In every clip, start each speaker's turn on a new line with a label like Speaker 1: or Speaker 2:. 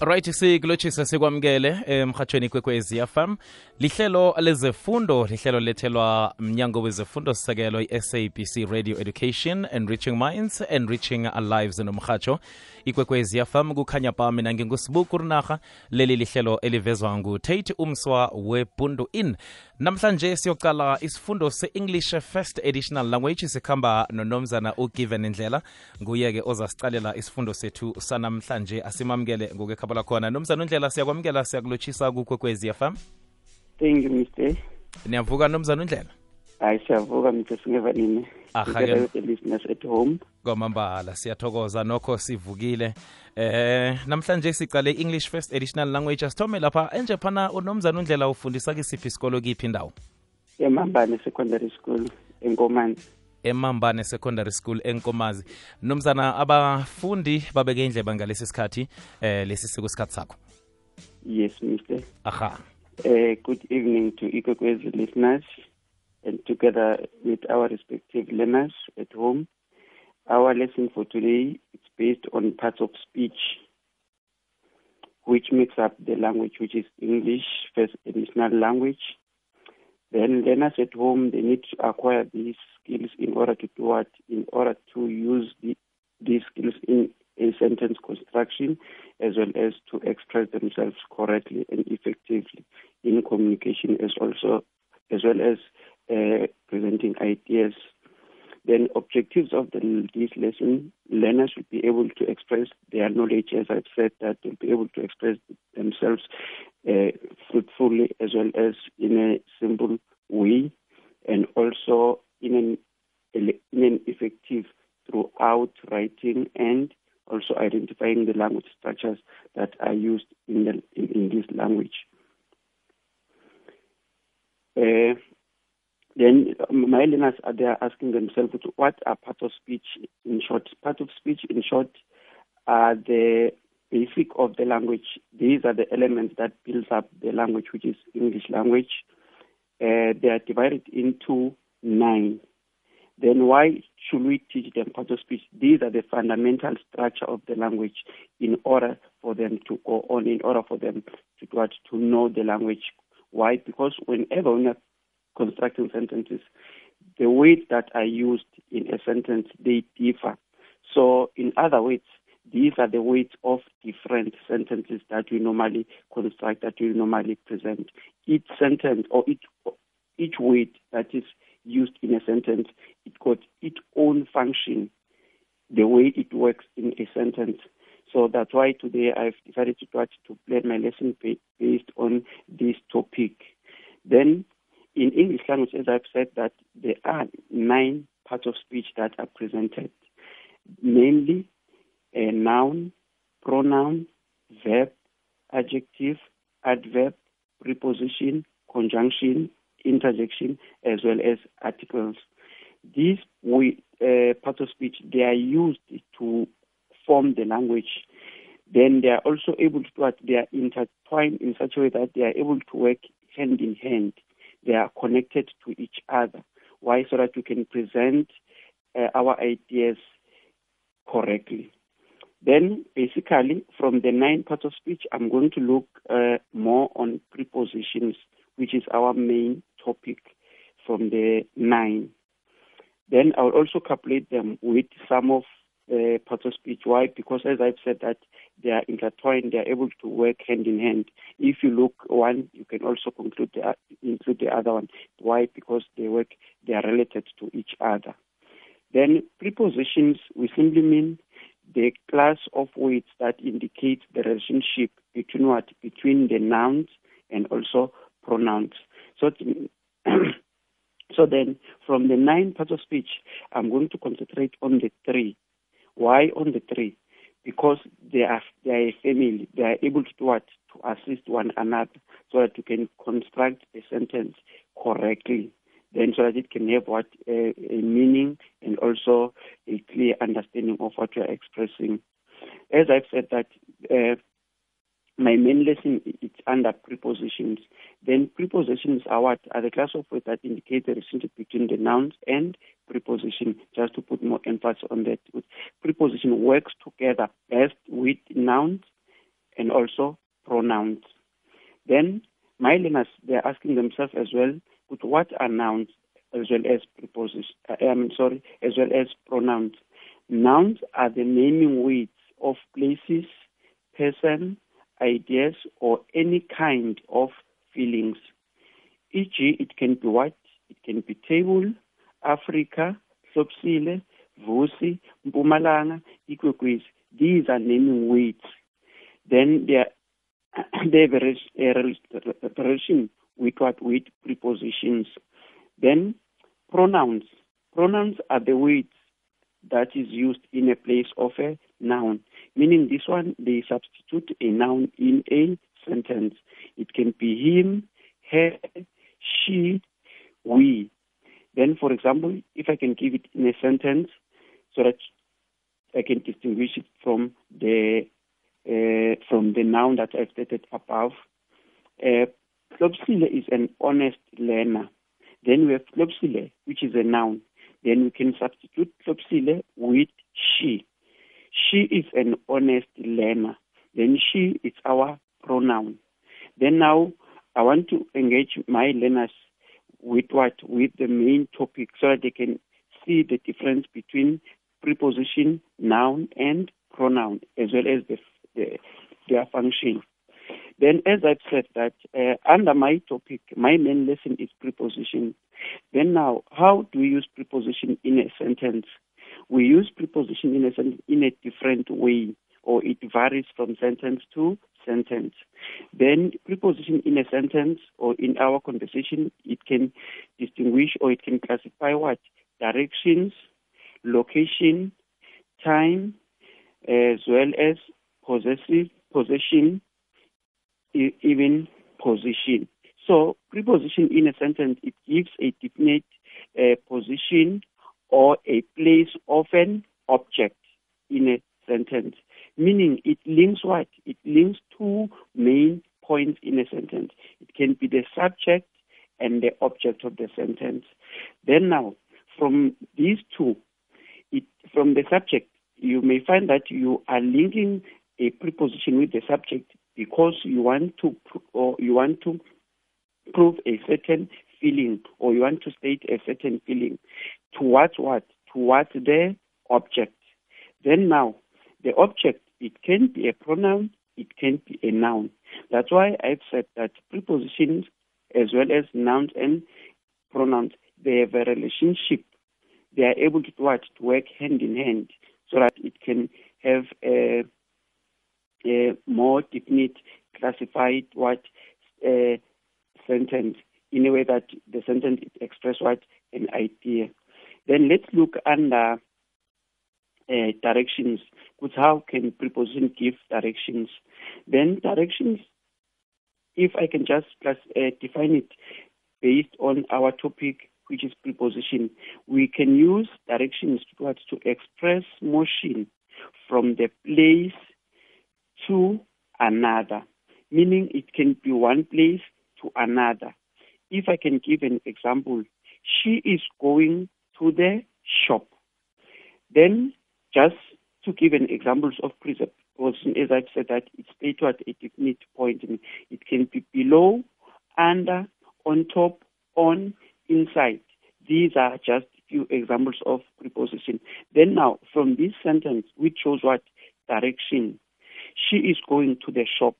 Speaker 1: right sikulotshise sikwamukele emhatshweni kwekwezi fm lihlelo lezefundo lihlelo lethelwa mnyango wezefundo sisekelo i-sabc radio education enriching minds enriching lives nomhatsho ikwekwezi fm kukhanya pami mina ngingusibuku rinarha leli lihlelo elivezwa ngutate umswa webundu in namhlanje siyocala isifundo se-english first additional language sikhamba nonomzana ugiven indlela nguye-ke ozasicalela isifundo sethu sanamhlanje. Asimamukele ngokwekhabo lakhona. Nomzana undlela siyakwamukela siyakulotshisa kukwekwezi fm
Speaker 2: thank you mr
Speaker 1: niyavuka nomzana undlela
Speaker 2: hayi siyavuka mr singevanini
Speaker 1: Aha-ke.
Speaker 2: Home.
Speaker 1: Kwamambala siyathokoza nokho sivukile. Eh namhlanje sicale english first additional language. Asithome lapha enje phana unomzana undlela ufundisa kisiphi isikolo kiphi indawo?
Speaker 2: emambane secondary school enkomanzi
Speaker 1: emambane secondary school enkomazi. Nomzana abafundi babeke indleba ngalesi sikhathi eh lesi sikusikhathi sakho?
Speaker 2: Yes mr
Speaker 1: aha.
Speaker 2: Uh, good evening to ikwekwezi listeners and together with our respective learners at home our lesson for today is based on parts of speech which makes up the language which is english first additional language. Then learners at home they need to acquire these skills in order to do what? In order to use the, these skills in a sentence construction as well as to express themselves correctly and effectively in communication as also as well as uh, presenting ideas then objectives of the, this lesson learners will be able to express their knowledge as i've said that they'll be able to express themselves uh, fruitfully as well as in a simple way and also in an in an effective throughout writing and also identifying the language structures that are used in the in, in this language. Uh, then um, my learners are there asking themselves what are part of speech in short. Part of speech in short are the basic of the language. These are the elements that builds up the language, which is English language. Uh, they are divided into nine. Then why should we teach them part of speech? These are the fundamental structure of the language in order for them to go on, in order for them to to know the language. Why? Because whenever we are constructing sentences, the words that are used in a sentence they differ. So in other words, these are the weights of different sentences that we normally construct, that we normally present. Each sentence or each each weight that is used in a sentence, it got its own function, the way it works in a sentence. So that's why today I've decided to try to plan my lesson based on this topic. Then in English language, as I've said, that there are nine parts of speech that are presented, namely a noun, pronoun, verb, adjective, adverb, preposition, conjunction, interjection, as well as articles. These we, uh, parts of speech they are used to form the language. Then they are also able to they are intertwined in such a way that they are able to work hand in hand. They are connected to each other. Why? So that we can present uh, our ideas correctly. Then, basically, from the nine parts of speech, I'm going to look uh, more on prepositions, which is our main topic from the nine. Then I'll also calculate them with some of Uh, the parts of speech. Why? Because as I've said that they are intertwined, they are able to work hand in hand. If you look one, you can also conclude the, include the other one. Why? Because they work, they are related to each other. Then prepositions, we simply mean the class of words that indicate the relationship between what? Between the nouns and also pronouns. So, so then from the nine parts of speech, I'm going to concentrate on the three. Why on the three? Because they are they are a family. They are able to do what? To assist one another so that you can construct a sentence correctly then so that it can have what uh, a meaning and also a clear understanding of what you are expressing. As I've said that uh, my main lesson is under prepositions. Then prepositions are what are the class of words that indicate the relationship between the nouns and preposition. Just to put more emphasis on that, preposition works together best with nouns and also pronouns. Then my learners they're asking themselves as well, what are nouns as well as prepositions? Uh, I mean, sorry, as well as pronouns. Nouns are the naming words of places, person, ideas, or any kind of feelings. E.g., it can be what? It can be table, Africa, Hlopsile, Vusi, Mpumalanga, Ikwekwezi. These are naming words. Then they are, they have a relation with what? With prepositions. Then pronouns. Pronouns are the words that is used in a place of a noun. Meaning this one, they substitute a noun in a sentence. It can be him, her, she, we. Then, for example, if I can give it in a sentence so that I can distinguish it from the uh, from the noun that I've stated above. Uh, is an honest learner. Then we have Hlopsile, which is a noun. Then we can substitute Hlopsile with she. She is an honest learner. Then she is our pronoun. Then now I want to engage my learners with what? With the main topic so that they can see the difference between preposition, noun, and pronoun, as well as the, the, their function. Then, as I've said that uh, under my topic, my main lesson is preposition. Then now, how do we use preposition in a sentence? We use preposition in a sentence in a different way, or it varies from sentence to sentence. Then preposition in a sentence or in our conversation, it can distinguish or it can classify what? Directions, location, time, as well as possessive, possession, even position. So preposition in a sentence, it gives a definite uh, position or a place of an object in a sentence, meaning it links what? It links two main points in a sentence. It can be the subject and the object of the sentence. Then now, from these two, it, from the subject, you may find that you are linking a preposition with the subject because you want to or you want to prove a certain feeling or you want to state a certain feeling towards what? Towards the object. Then now the object it can be a pronoun it can be a noun. That's why i've said that prepositions as well as nouns and pronouns they have a relationship. They are able to what? To work hand in hand so that it can have a a more definite classified what? Uh, sentence in a way that the sentence express what an idea. Then let's look under uh, directions. Because how can preposition give directions? Then directions, if I can just plus, uh, define it based on our topic, which is preposition, we can use directions to, what, to express motion from the place to another, meaning it can be one place to another. If I can give an example, she is going to the shop. Then, just to give an examples of preposition, as I've said that it's stated at a definite point. It can be below, under, on top, on, inside. These are just few examples of preposition. Then now, from this sentence, we shows what direction she is going to the shop.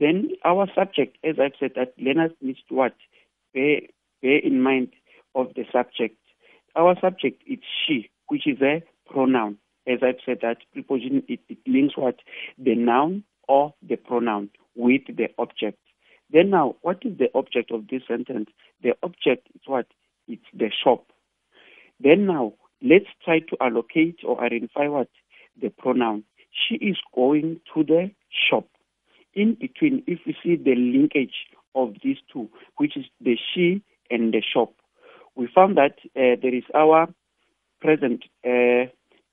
Speaker 2: Then our subject, as I've said, that learners need to what? Bear, bear in mind of the subject. Our subject is she, which is a pronoun. As I've said, that preposition, it, it links what? The noun or the pronoun with the object. Then now, what is the object of this sentence? The object is what? It's the shop. Then now, let's try to allocate or identify what? The pronoun she is going to the shop. In between, if we see the linkage of these two, which is the she and the shop, we found that uh, there is our present uh,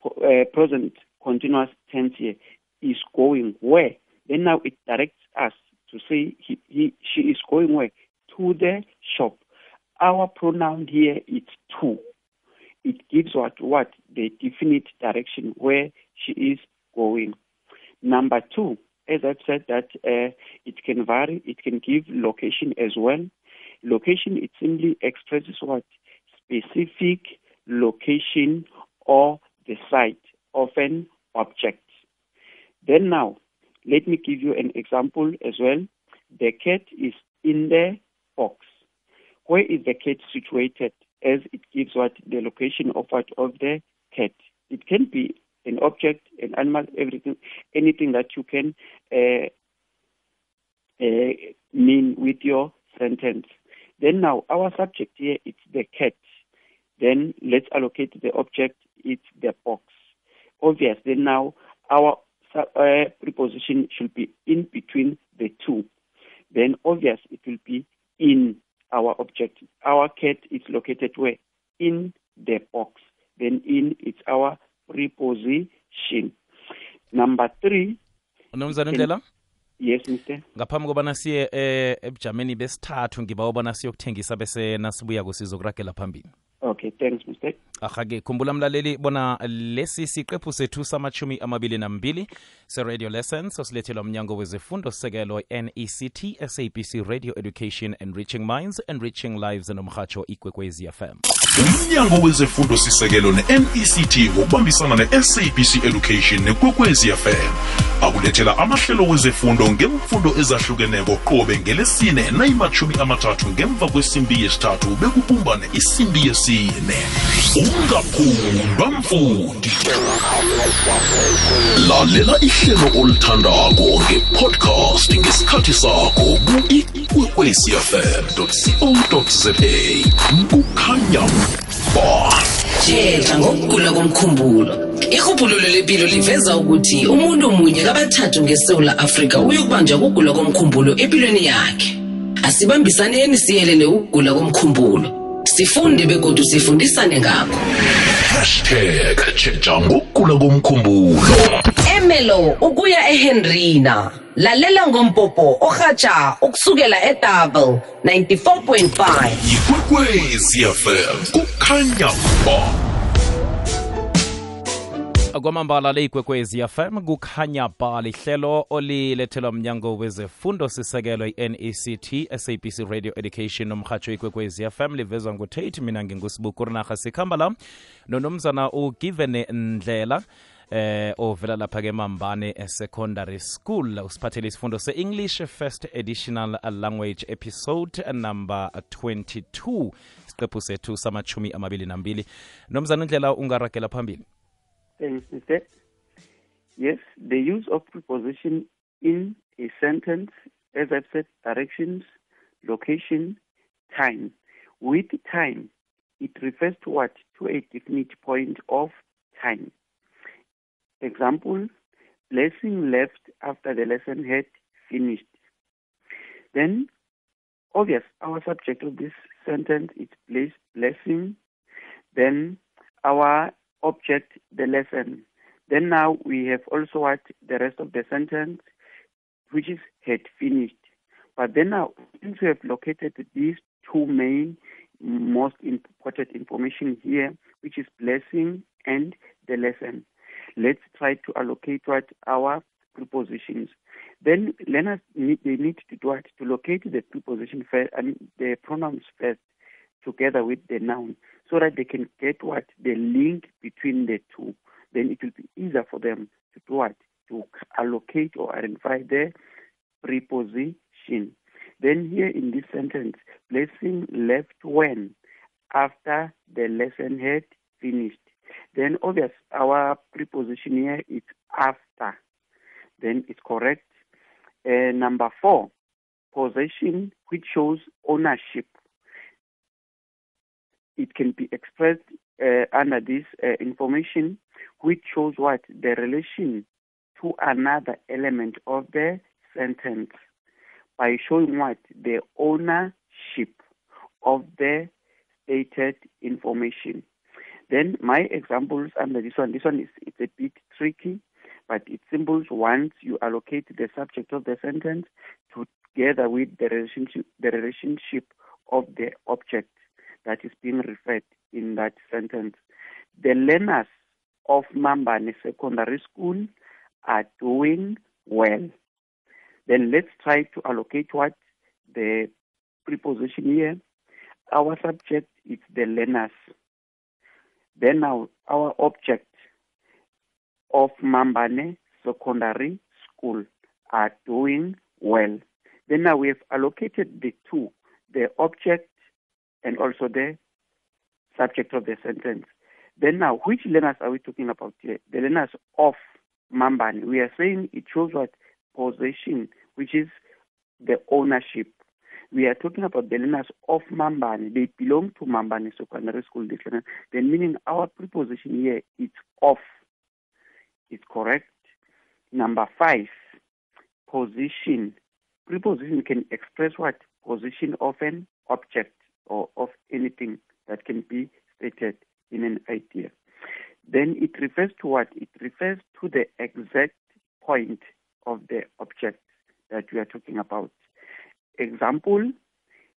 Speaker 2: uh, present continuous tense here is going where. Then now it directs us to say he, he she is going where to the shop. Our pronoun here is to. It gives what what the definite direction where she is going. Number two, as I've said, that uh, it can vary. It can give location as well. Location, it simply expresses what? Specific location or the site of an object. Then now, let me give you an example as well. The cat is in the box. Where is the cat situated? As it gives what the location of what of the cat. It can be an object, an animal, everything, anything that you can uh, uh, mean with your sentence. Then now our subject here it's the cat. Then let's allocate the object. It's the box. Obvious. Then now our uh, preposition should be in between the two. Then obvious it will be in our object. Our cat is located where? In the box. Then in it's our preposition. Number three.
Speaker 1: Mnumzane Ndlela?
Speaker 2: Yes, Mr.
Speaker 1: ngaphambi kobana siye eh, ebujameni besithathu ngiba ubona siyokuthengisa bese nasibuya kusizokuragela phambili
Speaker 2: Okay, thanks, Mr.
Speaker 1: ahake khumbula mlaleli bona lesi siqephu sethu samachumi amabili nambili se-radio lessons osilethelwa mnyango wezifundo sekelo nect sabc radio education enriching minds enriching lives nomrhatsho ikwekwezi fm
Speaker 3: umnyango wezefundo sisekelo ne-nect ngokubambisana ne-sabc education nekwekwezi fm akulethela amahlelo wezefundo ngemfundo ezahlukeneko qobe ngelesine nayimathumi amathathu ngemva kwesimbi yesithathu bekubumbane isimbi yesine. Ungaphundwa mfundi. Lalela ihlelo olithandako ngepodcast ngesikhathi sakho ku-ikwekwecfm co za kukhanya ba.
Speaker 4: Tshetsha ngokugula komkhumbulo. Irhubhululo lempilo liveza ukuthi umuntu munye kabathathu ngesewula afrika uyokubanjwa kugula komkhumbulo empilweni yakhe. Asibambisaneni siyelele ukugula komkhumbulo. Sifunde begodu sifundisane ngakho.
Speaker 3: Hashtag tshetsha ngokugula komkhumbulo.
Speaker 4: Emelo ukuya ehenrina. Lalela ngompopo orhatsha ukusukela edouble 94.5
Speaker 3: ikwekwezi fm kukhanya ba
Speaker 1: kwamambala le-ikwekwezi fm kukhanya ba lihlelo olilethelwa mnyango wezefundo sisekelo i-nect sabc radio education nomrhatsho ikwekwezi fm livezwa ngutate mina ngingusibuku rinarha sikhamba la nonomzana ugivene ndlela eh ovela lapha ke mambane secondary school usiphathele isifundo se-english first additional language episode number 22 isiqephu sethu samachumi amabili nambili nomzana indlela ungaragela phambili
Speaker 2: Mr. Yes, the use of preposition in a sentence, as I've said, directions, location, time. With time, it refers to what? To a definite point of time. Example, blessing left after the lesson had finished. Then, obvious, our subject of this sentence is place, blessing. Then, our object, the lesson. Then now we have also what the rest of the sentence, which is had finished. But then now, since we have located these two main, most important information here, which is blessing and the lesson, let's try to allocate what our prepositions. Then learners need, they need to do what to locate the preposition first, I mean the pronouns first, together with the noun so that they can get what the link between the two. Then it will be easier for them to do what to allocate or identify the preposition. Then here in this sentence, blessing left when after the lesson had finished. Then obvious our preposition here is after. Then it's correct. Uh, number four, possession which shows ownership it can be expressed uh, under this uh, information, which shows what the relation to another element of the sentence by showing what the ownership of the stated information. Then my examples under this one, this one is it's a bit tricky, but it symbols once you allocate the subject of the sentence together with the relationship, the relationship of the object that is being referred in that sentence. The learners of Mambane Secondary School are doing well. Then let's try to allocate what the preposition here. Our subject is the learners. Then now our object of Mambane Secondary School are doing well. Then now we have allocated the two, the object and also the subject of the sentence. Then now, which learners are we talking about here? The learners of Mambane. We are saying it shows what possession, which is the ownership. We are talking about the learners of Mambane. They belong to Mambane Secondary School. This learner. Then meaning our preposition here is of. It's correct. Number five, position. Preposition can express what? Position of an object or of anything that can be stated in an idea. Then it refers to what? It refers to the exact point of the object that we are talking about. Example,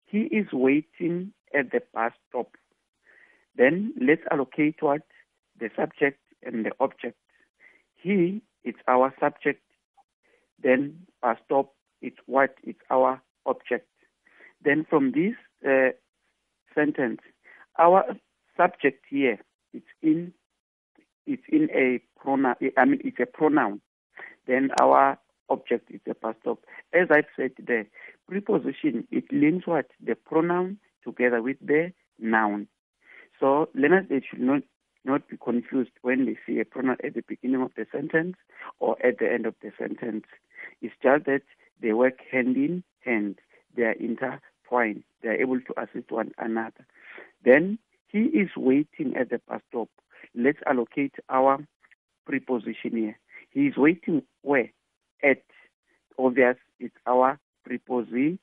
Speaker 2: he is waiting at the bus stop. Then let's allocate what? The subject and the object. He is our subject. Then bus stop it's what is our object. Then from this uh, sentence, our subject here it's in it's in a pronoun. I mean, it's a pronoun. Then our object is a past stop. As I've said, the preposition it links what the pronoun together with the noun. So learners they should not not be confused when they see a pronoun at the beginning of the sentence or at the end of the sentence. It's just that they work hand in hand. They are intertwined. They are able to assist one another. Then he is waiting at the bus stop. Let's allocate our preposition here. He is waiting where? At. Obvious, it's our preposition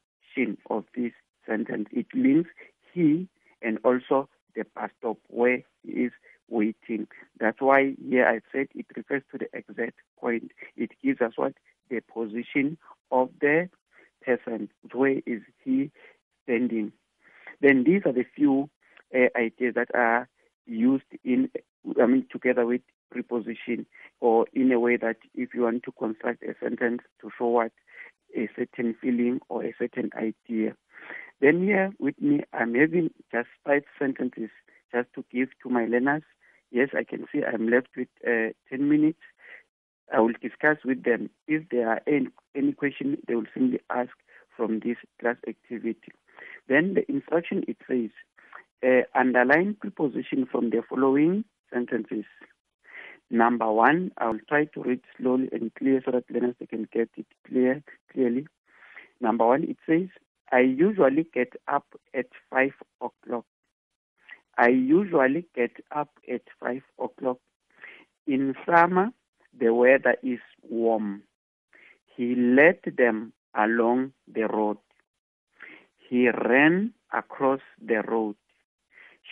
Speaker 2: of this sentence. It links he and also the bus stop where he is waiting. That's why here I said it refers to the exact point. It gives us what? The position of the person. Where is he standing? Then these are the few uh, ideas that are used in, I mean, together with preposition or in a way that if you want to construct a sentence to show what a certain feeling or a certain idea. Then here with me, I'm having just five sentences just to give to my learners. Yes, I can see I'm left with uh, 10 minutes. I will discuss with them. If there are any, any they will simply ask from this class activity. Then the instruction, it says, uh, underline preposition from the following sentences. Number one, I will try to read slowly and clear so that learners they can get it clear clearly. Number one, it says, I usually get up at five o'clock. I usually get up at five o'clock. In summer, the weather is warm. He led them along the road. He ran across the road.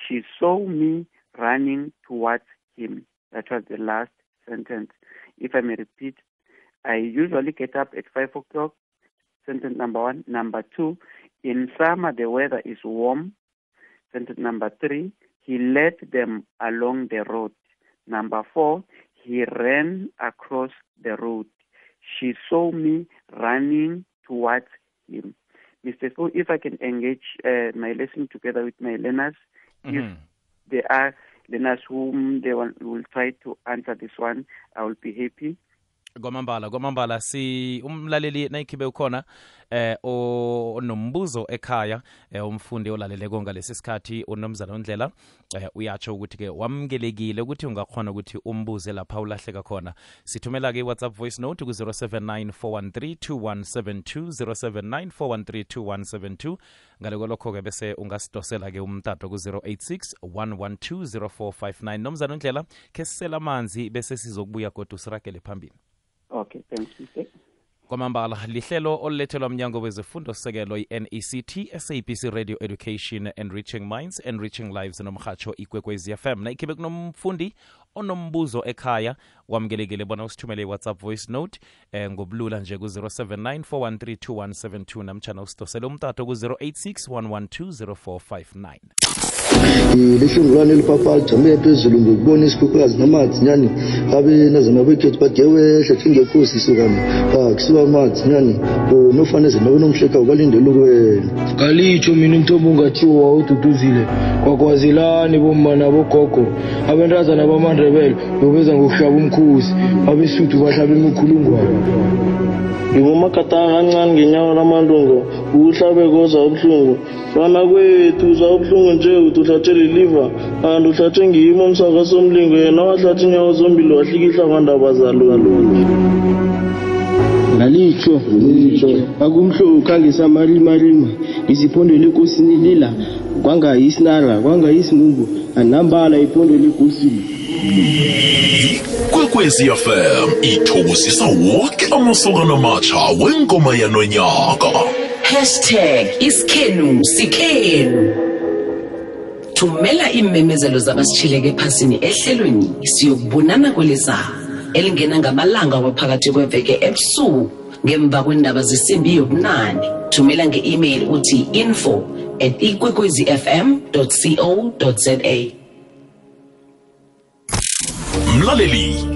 Speaker 2: She saw me running towards him. That was the last sentence. If I may repeat, I usually get up at 5 o'clock. Sentence number one. Number two, in summer the weather is warm. Sentence number three, he led them along the road. Number four, he ran across the road. She saw me running towards him. Mr. So, if I can engage uh, my lesson together with my learners, if there are learners whom they will, will try to answer this one, I will be happy.
Speaker 1: Kwamambala kwamambala si umlaleli nayikhibe ukhona eh onombuzo ekhaya eh, umfundi olaleleko ngalesi sikhathi unomzana ondlela eh, uyatsho ukuthi-ke wamukelekile ukuthi ungakhona ukuthi umbuze lapha ulahleka khona. Sithumela-ke i-whatsapp voice note ku-079 413 079 413 ngale kwalokho-ke bese ungasidosela-ke umtato ku-086 112 0459 nomzana ondlela khe sisela amanzi bese sizokubuya kodwa usiragele phambili
Speaker 2: Okay, thanks,
Speaker 1: kwamambala lihlelo olulethelwa mnyango wezifundo sekelo i-nect sabc radio education and reaching minds and reaching lives nomhatsho ikwekwez fm na ikhibe kunomfundi onombuzo ekhaya wamukelekile bona usithumele i-whatsapp voice note eh, ngobulula nje ku-079 413 namtshana usidosele umtato ku-086 112 0459
Speaker 5: leshungulwane eliphapha lijamele phezulu ngokubona isikhukhukazi noma azinyani abe nazamabekhethi bagewehle thingekhosi sukana akusuka amanzi nyani nofaneze nawe nomhleka ukalindela ukuwena
Speaker 6: kalitsho mina umthombo ungathiwo wawududuzile. Kwakwazelani bomma nabogogo. Abentazana bamandrebele bobeza ngokuhlaba umkhosi. Abesuthu bahlaba imikhulungwane
Speaker 7: ngibomakata kancane ngenyawo lamalungo ukuhlabeka oza ubuhlungu. Fana kwethu uza ubuhlungu nje uthi uhlatshe liliva kanti uhlatshe ngiyimo umsakasomlingo yena wahlatshe inyawo zombili wahlikihla kwandaba zalololo
Speaker 6: ngalitho ngalitho akumhluka ngesamalimalima iziphondelo enkosini lila kwangayisinara kwangayisingungu anambala iphondelo enkosini
Speaker 3: kwekwezi fm ithokozisa woke amasokana amatsha wengoma yanonyaka.
Speaker 4: Isikhenu sikhenu thumela iimemezelo zabasitshileke ephasini ehlelweni siyokubonana kweliza elingena ngamalanga waphakathi kweveke ebusuku ngemva kwendaba zesimbi yobunane. Thumela nge-email uthi info at ikwekwezifm co za
Speaker 3: mlaleli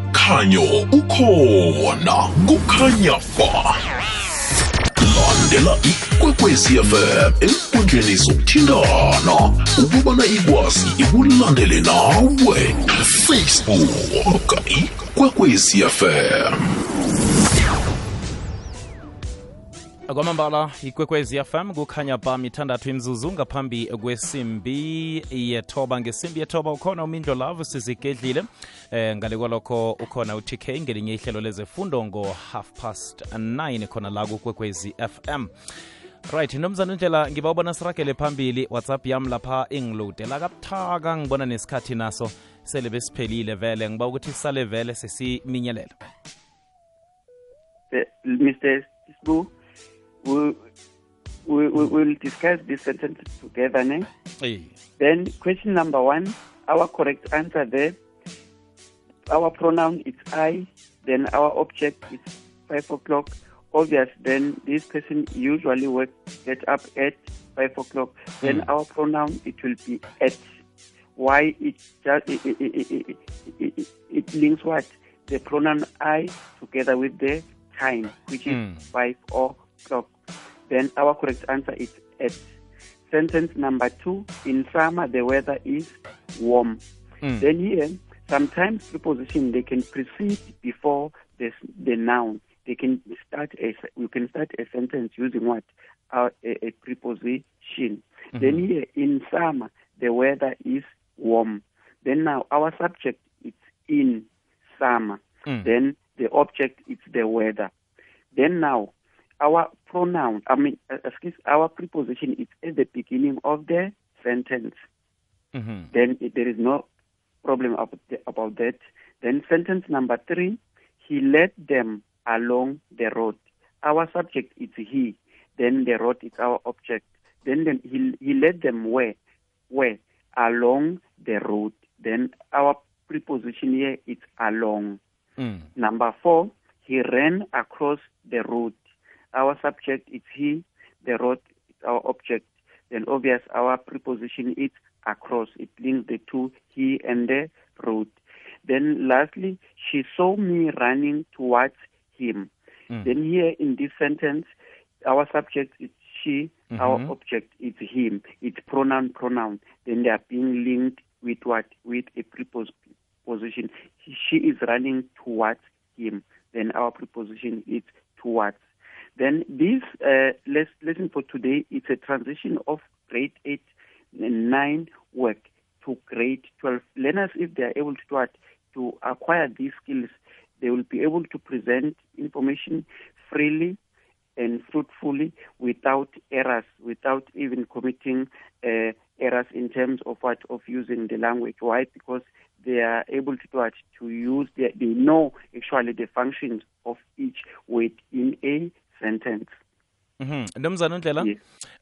Speaker 3: Umkhanyo ukhona kukhanya ba landela ikwekwezi fm enkundleni zokuthintana ukubana ikwazi ikulandele nawe. Facebook ikwekwezi fm
Speaker 1: kwamambala ikwekwezi fm kukhanya ba mithandathu imzuzu ngaphambi kwesimbi yethoba. Ngesimbi yethoba ukhona umindlo love sizigedlile. Eh ngale kwalokho ukhona utk ngelinye ihlelo lezefundo ngo-half past 9 khona la kukwekwezi fm right nomzana indlela ngibawubona siragele phambili. Whatsapp yami lapha ingilodela kabuthaka ngibona nesikhathi naso sele besiphelile vele. Ngiba ukuthi sisale vele sesiminyelela
Speaker 2: Uh, Mr. Sbu, we, we, we will discuss this sentence together. Ne?
Speaker 1: Eh,
Speaker 2: Then, question number one, our correct answer there, our pronoun is I, then our object is 5 o'clock. Obvious, then this person usually work, get up at 5 o'clock. Then our pronoun, it will be at. Why it just it, it, it, it, links what? The pronoun I together with the time, which is
Speaker 1: Mm.
Speaker 2: 5 o'clock. Then our correct answer is at. Sentence number two, in summer the weather is warm.
Speaker 1: Mm.
Speaker 2: Then here, sometimes preposition they can precede before the, the noun. They can start a we can start a sentence using what uh, a, a preposition. Then here in summer the weather is warm. Then now our subject is in summer.
Speaker 1: Mm.
Speaker 2: Then the object is the weather. Then now our pronoun, I mean, uh, excuse, our preposition is at the beginning of the sentence
Speaker 1: mhm.
Speaker 2: then it, there is no problem about, the, about that. Then sentence number three, he led them along the road. Our subject is he. Then the road is our object. Then, then he, he led them where? Where? Along the road. Then our preposition here is along.
Speaker 1: Mm.
Speaker 2: Number four, he ran across the road. Our subject is he, the road is our object. Then obvious our preposition is across. It links the two, he and the road. Then lastly, she saw me running towards him.
Speaker 1: Mm.
Speaker 2: Then here in this sentence, our subject is she, our
Speaker 1: Mhm.
Speaker 2: object is him. It's pronoun, pronoun. Then they are being linked with what? With a preposition. She is running towards him. Then our preposition is towards. Then this uh, les- lesson for today is a transition of grade 8 and 9 work to grade 12. Learners, if they are able to, what, to acquire these skills, they will be able to present information freely and fruitfully without errors, without even committing uh, errors in terms of what of using the language. Why? Because they are able to it, to use, they, they know actually the functions of each word in a sentence.
Speaker 1: Mhm. Nomzana Ndlela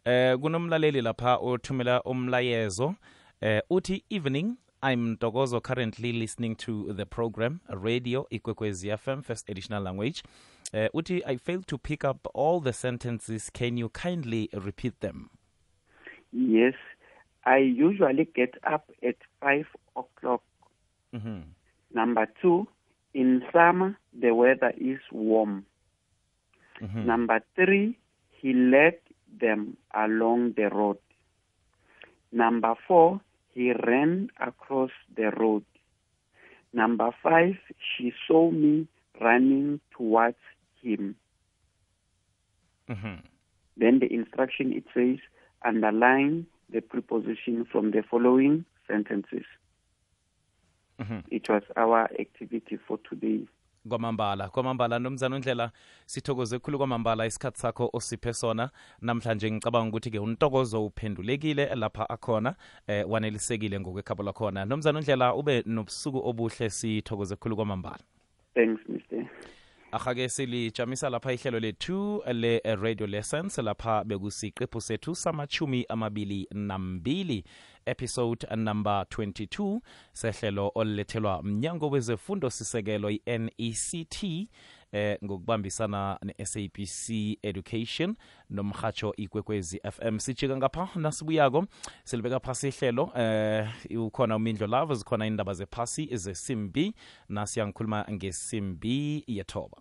Speaker 1: eh kunomlaleli lapha othumela umlayezo eh uthi evening I'm Ntokozo currently listening to the program Radio Ikwekwezi FM first additional language. Uh, uti I failed to pick up all the sentences. Can you kindly repeat them?
Speaker 2: Yes, I usually get up at 5 o'clock.
Speaker 1: Mhm.
Speaker 2: Number two, in summer, the weather is warm.
Speaker 1: Mhm.
Speaker 2: Number three, he led them along the road. Number four, he ran across the road. Number five, she saw me running towards him.
Speaker 1: Mhm.
Speaker 2: Then the instruction it says underline the preposition from the following sentences.
Speaker 1: Mhm.
Speaker 2: It was our activity for today.
Speaker 1: Kwamambala. Kwamambala nomzana undlela sithokoze khulu kwamambala isikhathi sakho osiphe sona. Namhlanje ngicabanga ukuthi-ke untokozo uphendulekile lapha akhona eh wanelisekile ngokwekhabo lakhona. Nomzana undlela ube nobusuku obuhle sithokoze khulu kwamambala.
Speaker 2: Thanks, Mr.
Speaker 1: ahake silijamisa lapha ihlelo lethu le-radio lessons lapha bekusiqephu sethu samachumi amabili nambili episode number 22 sehlelo olulethelwa mnyango wezefundo sisekelo i-nect eh ngokubambisana ne-sabc education nomhatsho ikwekwezi fm sijika ngapha nasibuyako silibeka phasi ihlelo eh ukhona umindlo lavo zikhona indaba zephasi zesimbi nasiyangikhuluma ngesimbi yethoba